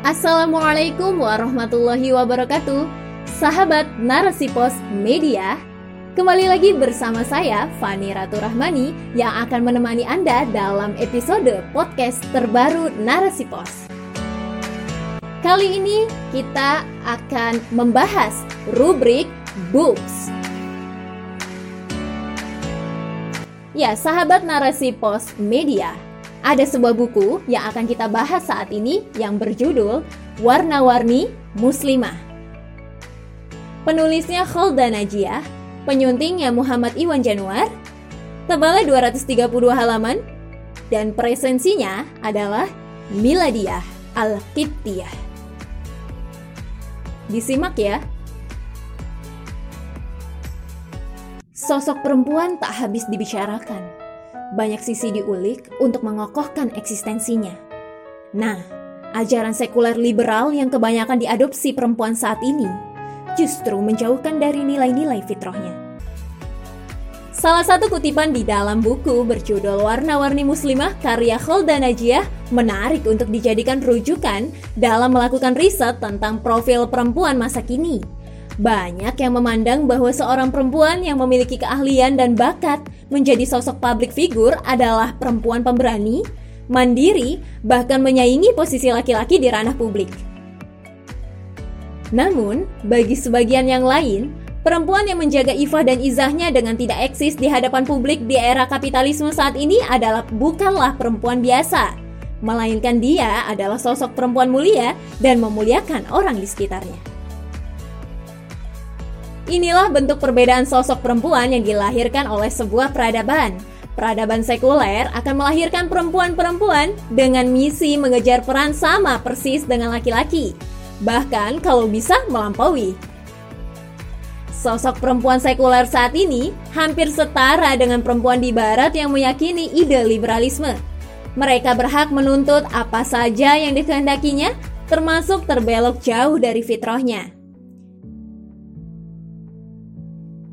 Assalamualaikum warahmatullahi wabarakatuh. Sahabat Narasi Pos Media Kembali lagi bersama saya Fani Ratu Rahmani Yang akan menemani Anda dalam episode podcast terbaru Narasi Pos Kali ini kita akan membahas rubrik Books. Ya, sahabat Narasi Pos Media ada sebuah buku yang akan kita bahas saat ini yang berjudul Warna-Warni Muslimah. Penulisnya Khalda Najiyah, penyuntingnya Muhammad Iwan Januar, tebalnya 232 halaman, dan presensinya adalah Miladiyah Al-Qibtiyah. Disimak ya. Sosok perempuan tak habis dibicarakan banyak sisi diulik untuk mengokohkan eksistensinya. Nah, ajaran sekuler liberal yang kebanyakan diadopsi perempuan saat ini justru menjauhkan dari nilai-nilai fitrahnya. Salah satu kutipan di dalam buku berjudul Warna-Warni Muslimah karya Kholda Najiyah menarik untuk dijadikan rujukan dalam melakukan riset tentang profil perempuan masa kini. Banyak yang memandang bahwa seorang perempuan yang memiliki keahlian dan bakat menjadi sosok publik figur adalah perempuan pemberani, mandiri, bahkan menyaingi posisi laki-laki di ranah publik. Namun, bagi sebagian yang lain, perempuan yang menjaga ifah dan izahnya dengan tidak eksis di hadapan publik di era kapitalisme saat ini adalah bukanlah perempuan biasa, melainkan dia adalah sosok perempuan mulia dan memuliakan orang di sekitarnya. Inilah bentuk perbedaan sosok perempuan yang dilahirkan oleh sebuah peradaban. Peradaban sekuler akan melahirkan perempuan-perempuan dengan misi mengejar peran sama persis dengan laki-laki, bahkan kalau bisa melampaui. Sosok perempuan sekuler saat ini hampir setara dengan perempuan di barat yang meyakini ide liberalisme. Mereka berhak menuntut apa saja yang dikehendakinya, termasuk terbelok jauh dari fitrahnya.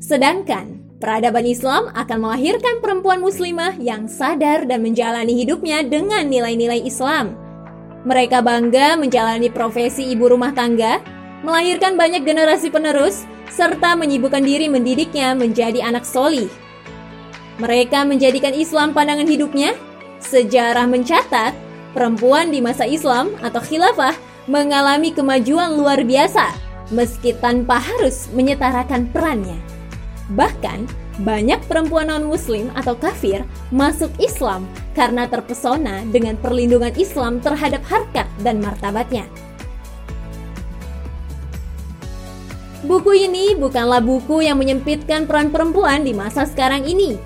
Sedangkan peradaban Islam akan melahirkan perempuan muslimah yang sadar dan menjalani hidupnya dengan nilai-nilai Islam. Mereka bangga menjalani profesi ibu rumah tangga, melahirkan banyak generasi penerus, serta menyibukkan diri mendidiknya menjadi anak solih. Mereka menjadikan Islam pandangan hidupnya. Sejarah mencatat, perempuan di masa Islam atau khilafah mengalami kemajuan luar biasa, meski tanpa harus menyetarakan perannya. Bahkan, banyak perempuan non-muslim atau kafir masuk Islam karena terpesona dengan perlindungan Islam terhadap harkat dan martabatnya. Buku ini bukanlah buku yang menyempitkan peran perempuan di masa sekarang ini.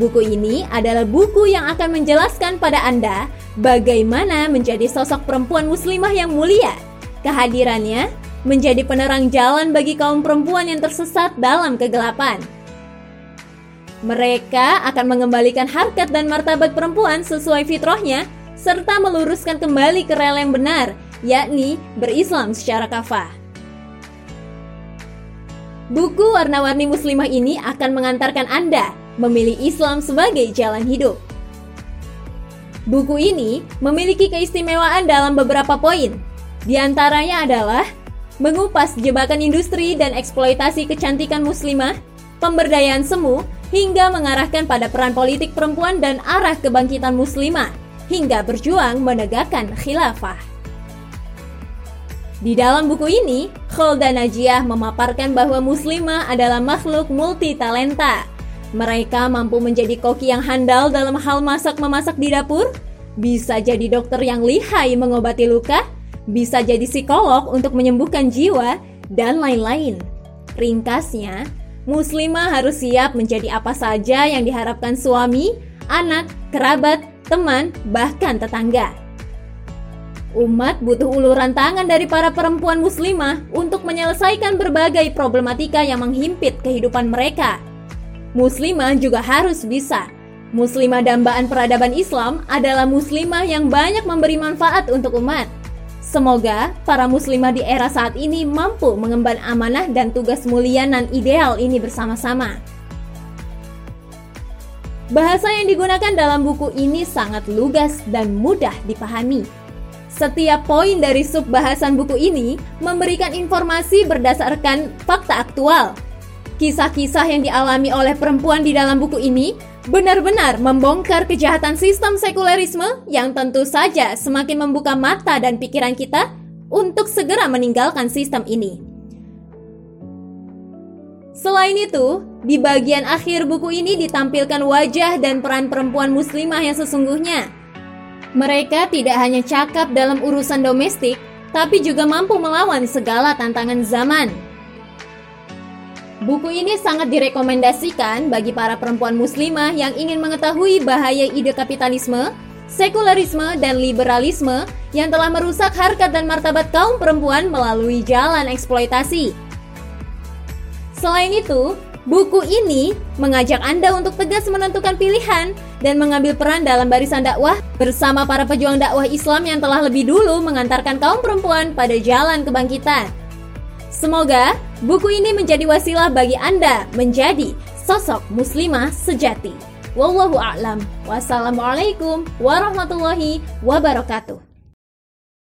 Buku ini adalah buku yang akan menjelaskan pada Anda bagaimana menjadi sosok perempuan muslimah yang mulia. Kehadirannya menjadi penerang jalan bagi kaum perempuan yang tersesat dalam kegelapan. Mereka akan mengembalikan harkat dan martabat perempuan sesuai fitrahnya serta meluruskan kembali ke rel yang benar, yakni berislam secara kafah. Buku warna-warni muslimah ini akan mengantarkan Anda memilih Islam sebagai jalan hidup. Buku ini memiliki keistimewaan dalam beberapa poin. Di antaranya adalah mengupas jebakan industri dan eksploitasi kecantikan muslimah, pemberdayaan semu, hingga mengarahkan pada peran politik perempuan dan arah kebangkitan muslimah, hingga berjuang menegakkan khilafah. Di dalam buku ini, Kholda Najiyah memaparkan bahwa muslimah adalah makhluk multi talenta. Mereka mampu menjadi koki yang handal dalam hal masak-memasak di dapur, bisa jadi dokter yang lihai mengobati luka, bisa jadi psikolog untuk menyembuhkan jiwa, dan lain-lain. Ringkasnya, muslimah harus siap menjadi apa saja yang diharapkan suami, anak, kerabat, teman, bahkan tetangga. Umat butuh uluran tangan dari para perempuan muslimah untuk menyelesaikan berbagai problematika yang menghimpit kehidupan mereka. Muslimah juga harus bisa. Muslimah dambaan peradaban Islam adalah muslimah yang banyak memberi manfaat untuk umat Semoga para muslimah di era saat ini mampu mengemban amanah dan tugas mulia dan ideal ini bersama-sama. Bahasa yang digunakan dalam buku ini sangat lugas dan mudah dipahami. Setiap poin dari sub bahasan buku ini memberikan informasi berdasarkan fakta aktual. Kisah-kisah yang dialami oleh perempuan di dalam buku ini benar-benar membongkar kejahatan sistem sekulerisme yang tentu saja semakin membuka mata dan pikiran kita untuk segera meninggalkan sistem ini. Selain itu, di bagian akhir buku ini ditampilkan wajah dan peran perempuan muslimah yang sesungguhnya mereka tidak hanya cakap dalam urusan domestik, tapi juga mampu melawan segala tantangan zaman. Buku ini sangat direkomendasikan bagi para perempuan muslimah yang ingin mengetahui bahaya ide kapitalisme, sekularisme, dan liberalisme yang telah merusak harkat dan martabat kaum perempuan melalui jalan eksploitasi. Selain itu, Buku ini mengajak Anda untuk tegas menentukan pilihan dan mengambil peran dalam barisan dakwah bersama para pejuang dakwah Islam yang telah lebih dulu mengantarkan kaum perempuan pada jalan kebangkitan. Semoga buku ini menjadi wasilah bagi Anda menjadi sosok muslimah sejati. Wallahu a'lam. Wassalamualaikum warahmatullahi wabarakatuh.